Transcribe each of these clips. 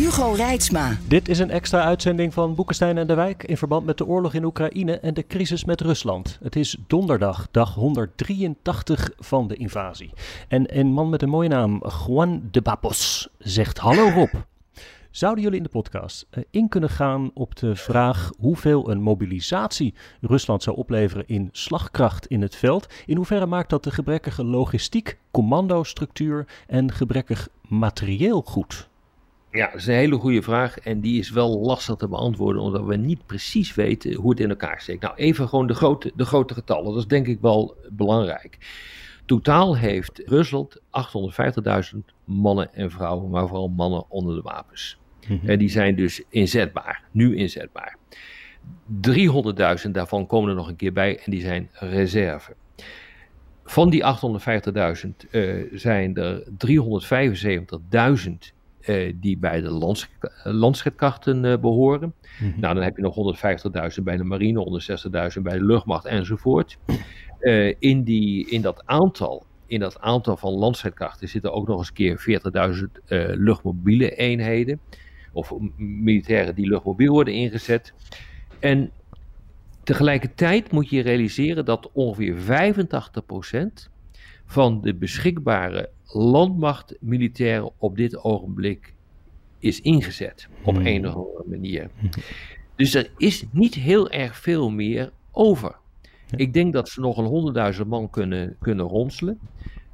Hugo Reitsma. Dit is een extra uitzending van Boekenstein en de Wijk in verband met de oorlog in Oekraïne en de crisis met Rusland. Het is donderdag, dag 183 van de invasie. En een man met een mooie naam, Juan de Babos, zegt hallo Rob. Zouden jullie in de podcast eh, in kunnen gaan op de vraag hoeveel een mobilisatie Rusland zou opleveren in slagkracht in het veld? In hoeverre maakt dat de gebrekkige logistiek, commandostructuur en gebrekkig materieel goed? Ja, dat is een hele goede vraag en die is wel lastig te beantwoorden omdat we niet precies weten hoe het in elkaar steekt. Nou, even gewoon de grote, de grote getallen, dat is denk ik wel belangrijk. Totaal heeft Rusland 850.000 mannen en vrouwen, maar vooral mannen onder de wapens. En die zijn dus inzetbaar, nu inzetbaar. 300.000 daarvan komen er nog een keer bij en die zijn reserve. Van die 850.000 uh, zijn er 375.000 uh, die bij de lands, uh, behoren. Nou, dan heb je nog 150.000 bij de marine, 160.000 bij de luchtmacht enzovoort. Uh, in, die, in dat aantal in dat aantal van landstrijdkrachten zitten ook nog eens keer 40.000 uh, luchtmobiele eenheden. Of militairen die luchtmobiel worden ingezet. En tegelijkertijd moet je realiseren dat ongeveer 85% van de beschikbare landmacht militairen op dit ogenblik is ingezet. Op Hmm. een of andere manier. Dus er is niet heel erg veel meer over. Ik denk dat ze nog een honderdduizend man kunnen, kunnen ronselen.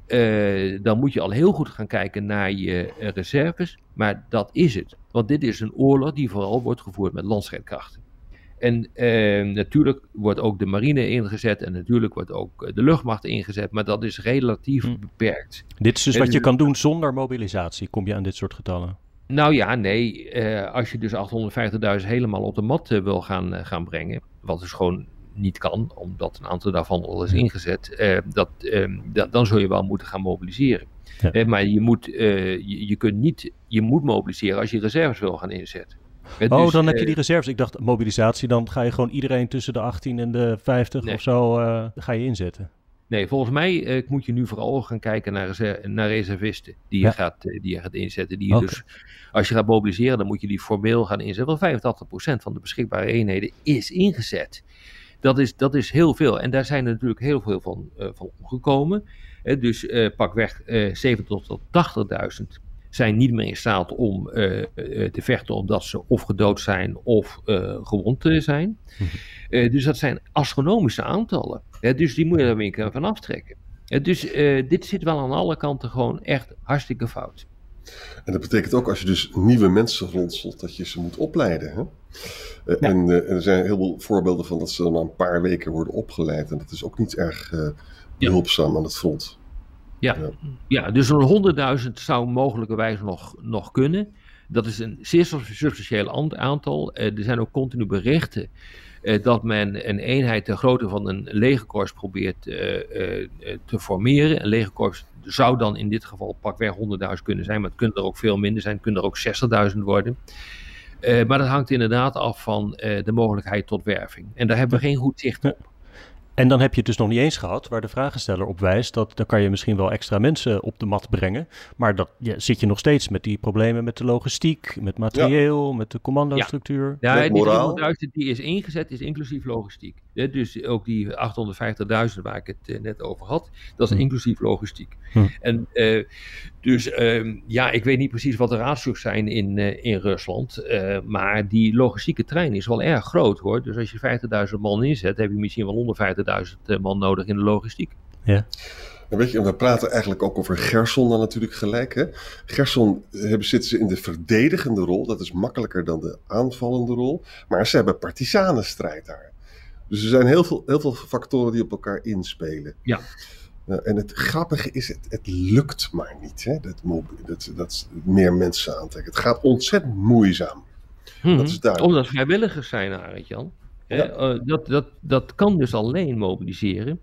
Uh, dan moet je al heel goed gaan kijken naar je uh, reserves. Maar dat is het. Want dit is een oorlog die vooral wordt gevoerd met landstrijdkrachten. En uh, natuurlijk wordt ook de marine ingezet en natuurlijk wordt ook de luchtmacht ingezet, maar dat is relatief Hm. beperkt. Dit is dus wat je kan doen zonder mobilisatie, kom je aan dit soort getallen? Nou ja, nee. Uh, als je dus 850.000 helemaal op de mat wil gaan, gaan brengen, wat dus gewoon niet kan, omdat een aantal daarvan al is ingezet, eh, dat, dat, dan zul je wel moeten gaan mobiliseren. Ja. maar je moet, je, je, kunt niet, je moet mobiliseren als je reserves wil gaan inzetten. Oh, dan heb je die reserves. Ik dacht mobilisatie, dan ga je gewoon iedereen tussen de 18 en de 50 nee. of zo uh, ga je inzetten. Nee, volgens mij uh, moet je nu vooral gaan kijken naar, naar reservisten die je, ja. gaat, uh, die je gaat inzetten. Die je okay. dus, als je gaat mobiliseren, dan moet je die formeel gaan inzetten. Want 85% van de beschikbare eenheden is ingezet. Dat is, dat is heel veel. En daar zijn er natuurlijk heel veel van, uh, van omgekomen. Dus pakweg uh, 70 tot 80.000 zijn niet meer in staat om te vechten omdat ze of gedood zijn of gewond zijn. Mm-hmm. dus dat zijn astronomische aantallen. dus die moet je er weer van aftrekken. dus dit zit wel aan alle kanten gewoon echt hartstikke fout. En dat betekent ook als je dus nieuwe mensen rondselt, dat je ze moet opleiden. Hè? Uh, ja. en, uh, er zijn heel veel voorbeelden van dat ze dan na een paar weken worden opgeleid. En dat is ook niet erg uh, behulpzaam ja. aan het front. Ja, ja. ja dus zo'n 100.000 zou mogelijkerwijs nog, nog kunnen. Dat is een zeer substantieel aantal. er zijn ook continu berichten dat men een eenheid ter grootte van een legerkorps probeert te formeren. Een legerkorps zou dan in dit geval pakweg 100.000 kunnen zijn, maar het kunnen er ook veel minder zijn, het kunnen er ook 60.000 worden. Maar dat hangt inderdaad af van de mogelijkheid tot werving. En daar hebben we geen goed zicht op. En dan heb je het dus nog niet eens gehad, waar de vragensteller op wijst, dat dan kan je misschien wel extra mensen op de mat brengen. Maar dat ja, zit je nog steeds met die problemen met de logistiek, met materieel, ja. met de commandostructuur. Ja, ja die 300.000 die is ingezet, is inclusief logistiek. Dus ook die 850.000 waar ik het uh, net over had, dat is hm. inclusief logistiek. Hm. En uh, dus uh, ja, ik weet niet precies wat de raadstuks zijn in, uh, in Rusland, uh, maar die logistieke trein is wel erg groot hoor. Dus als je 50.000 man inzet, heb je misschien wel 150.000 man nodig in de logistiek. Ja. En weet je, we praten eigenlijk ook over Gerson dan natuurlijk gelijk. Hè? Gerson hebben, zitten ze in de verdedigende rol. Dat is makkelijker dan de aanvallende rol. Maar ze hebben partisanenstrijd daar. Dus er zijn heel veel, heel veel factoren die op elkaar inspelen. Ja. en het grappige is, het, het lukt maar niet. Hè? Dat, dat, dat meer mensen aantrekken. Het gaat ontzettend moeizaam. Hmm. Dat is duidelijk. Omdat vrijwilligers zijn, Arend Jan. Ja. dat, dat, dat kan dus alleen mobiliseren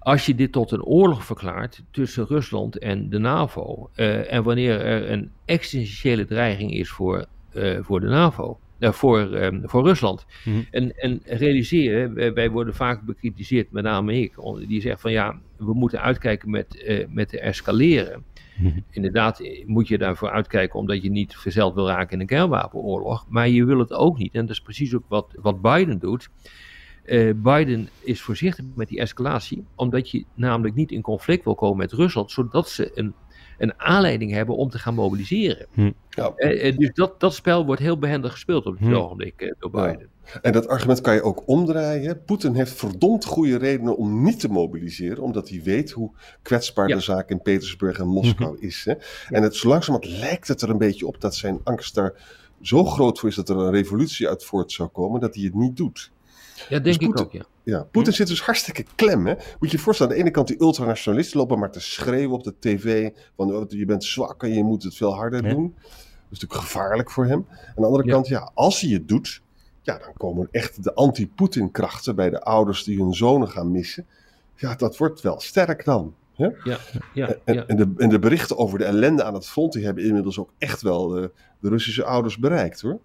als je dit tot een oorlog verklaart tussen Rusland en de NAVO. Uh, en wanneer er een existentiële dreiging is voor, uh, voor de NAVO. Uh, voor, um, voor Rusland. Mm en, en realiseer, wij, wij, worden vaak bekritiseerd, met name ik, die zegt van ja, we moeten uitkijken met, met de escaleren. Inderdaad, moet je daarvoor uitkijken omdat je niet verzeld wil raken in een kernwapenoorlog. Maar je wil het ook niet, en dat is precies ook wat, wat Biden doet. Uh, Biden is voorzichtig met die escalatie, omdat je namelijk niet in conflict wil komen met Rusland, zodat ze een, een aanleiding hebben om te gaan mobiliseren. Hm. Ja. Uh, dus dat, dat spel wordt heel behendig gespeeld op dit hm. ogenblik door Biden. En dat argument kan je ook omdraaien. Poetin heeft verdomd goede redenen om niet te mobiliseren, omdat hij weet hoe kwetsbaar de zaak in Petersburg en Moskou hm. is. Hè? En het, zo langzamerhand lijkt het er een beetje op dat zijn angst daar zo groot voor is dat er een revolutie uit voort zou komen, dat hij het niet doet. Ja, denk dus ik ook, ja. Ja, Poetin zit dus hartstikke klem. Hè? Moet je je voorstellen, aan de ene kant die ultranationalisten lopen maar te schreeuwen op de tv. Van oh, je bent zwak en je moet het veel harder doen. Dat is natuurlijk gevaarlijk voor hem. Aan de andere kant, ja, als hij het doet, ja, dan komen echt de anti-Poetin krachten bij de ouders die hun zonen gaan missen. Ja, dat wordt wel sterk dan. Hè? Ja, ja, en, en, de, en de berichten over de ellende aan het front, die hebben inmiddels ook echt wel de, de Russische ouders bereikt hoor.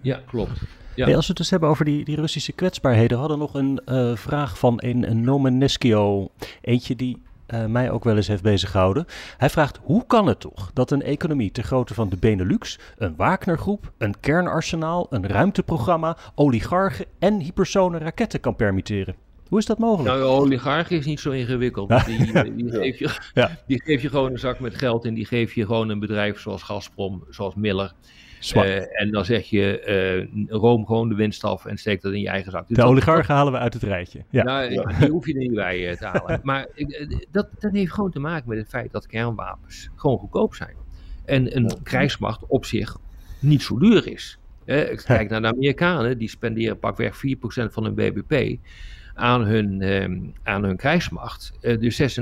Ja, klopt. Ja. als we het dus hebben over die, die Russische kwetsbaarheden, we hadden nog een uh, vraag van een, een Nomeneskio. Eentje die uh, mij ook wel eens heeft bezighouden. Hij vraagt: hoe kan het toch dat een economie ter grootte van de Benelux, een Wagnergroep, een kernarsenaal, een ruimteprogramma, oligarchen en hypersone raketten kan permitteren? Hoe is dat mogelijk? Nou, oligarchen is niet zo ingewikkeld. Die, die, die, geef je, ja. die geef je gewoon een zak met geld en die geef je gewoon een bedrijf zoals Gazprom, zoals Miller. Uh, en dan zeg je, uh, room gewoon de winst af en steek dat in je eigen zak. Dus de oligarchen halen we uit het rijtje. Ja. Nou, die hoef je er niet bij uh, te halen. maar dat, dat heeft gewoon te maken met het feit dat kernwapens gewoon goedkoop zijn. En een krijgsmacht op zich niet zo duur is. kijk naar de Amerikanen, die spenderen pakweg 4% van hun BBP aan hun, um, aan hun krijgsmacht. dus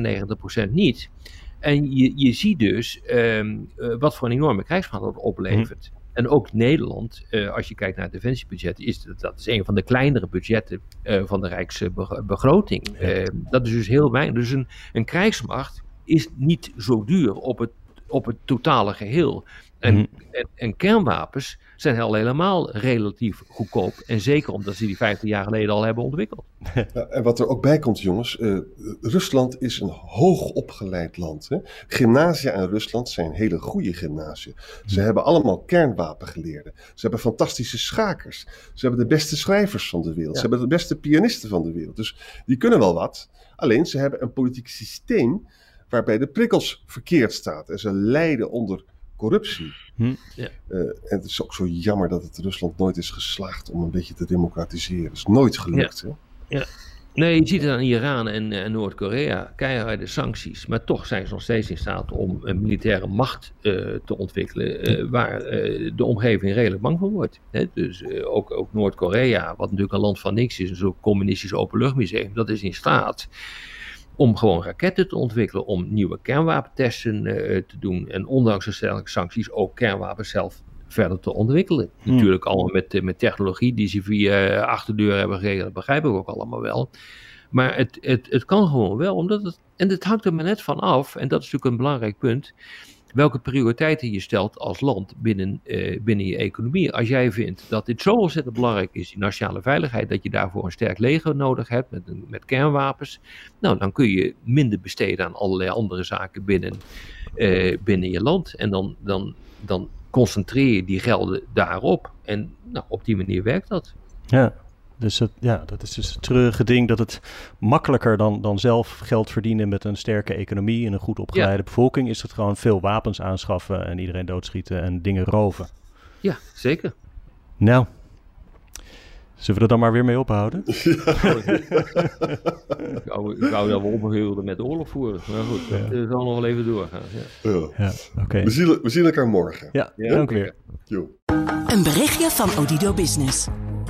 96% niet. En je, je ziet dus um, wat voor een enorme krijgsmacht dat oplevert. En ook Nederland, uh, als je kijkt naar het defensiebudget, is dat, dat is een van de kleinere budgetten uh, van de Rijksbegroting. Uh, dat is dus heel weinig. Dus een, een krijgsmacht is niet zo duur op het, op het totale geheel. En, mm. en, en, kernwapens zijn al helemaal relatief goedkoop. En zeker omdat ze die 50 jaar geleden al hebben ontwikkeld. Ja, en wat er ook bij komt, jongens. Uh, Rusland is een hoogopgeleid land. Hè? Gymnasia in Rusland zijn hele goede gymnasia. Ze mhm. hebben allemaal kernwapengeleerden. Ze hebben fantastische schakers. Ze hebben de beste schrijvers van de wereld. Ze hebben de beste pianisten van de wereld. Dus die kunnen wel wat. Alleen ze hebben een politiek systeem waarbij de prikkels verkeerd staat. En ze lijden onder corruptie. Hm. Ja. Uh, en het is ook zo jammer dat het Rusland nooit is geslaagd om een beetje te democratiseren. Het is nooit gelukt. Ja. Hè? ja. Nee, je ziet het aan Iran en, en Noord-Korea, keiharde sancties. Maar toch zijn ze nog steeds in staat om een militaire macht uh, te ontwikkelen uh, waar de omgeving redelijk bang voor wordt. Hè? Dus ook, ook Noord-Korea, wat natuurlijk een land van niks is, een soort communistisch openluchtmuseum, dat is in staat om gewoon raketten te ontwikkelen, om nieuwe kernwapentesten uh, te doen en ondanks de sterke sancties ook kernwapens zelf verder te ontwikkelen. Hmm. Natuurlijk allemaal met, eh, met technologie die ze via achterdeur hebben geregeld, dat begrijp ik ook allemaal wel. Maar het, het, het kan gewoon wel, omdat het, en het hangt er maar net van af, en dat is natuurlijk een belangrijk punt, welke prioriteiten je stelt als land binnen, uh, binnen je economie. Als jij vindt dat dit zo ontzettend belangrijk is, die nationale veiligheid, dat je daarvoor een sterk leger nodig hebt met, met kernwapens, nou dan kun je minder besteden aan allerlei andere zaken binnen, uh, binnen je land. En dan, dan, dan concentreer je die gelden daarop. En nou, op die manier werkt dat. Ja, dus het, ja, dat is dus het treurige ding dat het makkelijker dan, dan zelf geld verdienen met een sterke economie en een goed opgeleide bevolking, is het gewoon veel wapens aanschaffen en iedereen doodschieten en dingen roven. Ja, zeker. Nou, Zullen we er dan maar weer mee ophouden? Ja. ik, wou, ik wou dat we met oorlog voeren. Maar goed, ja. dat zal nog wel even doorgaan. Ja. ja. ja we, zien, we zien elkaar morgen. Ja, dank weer. Een berichtje van Odido Business.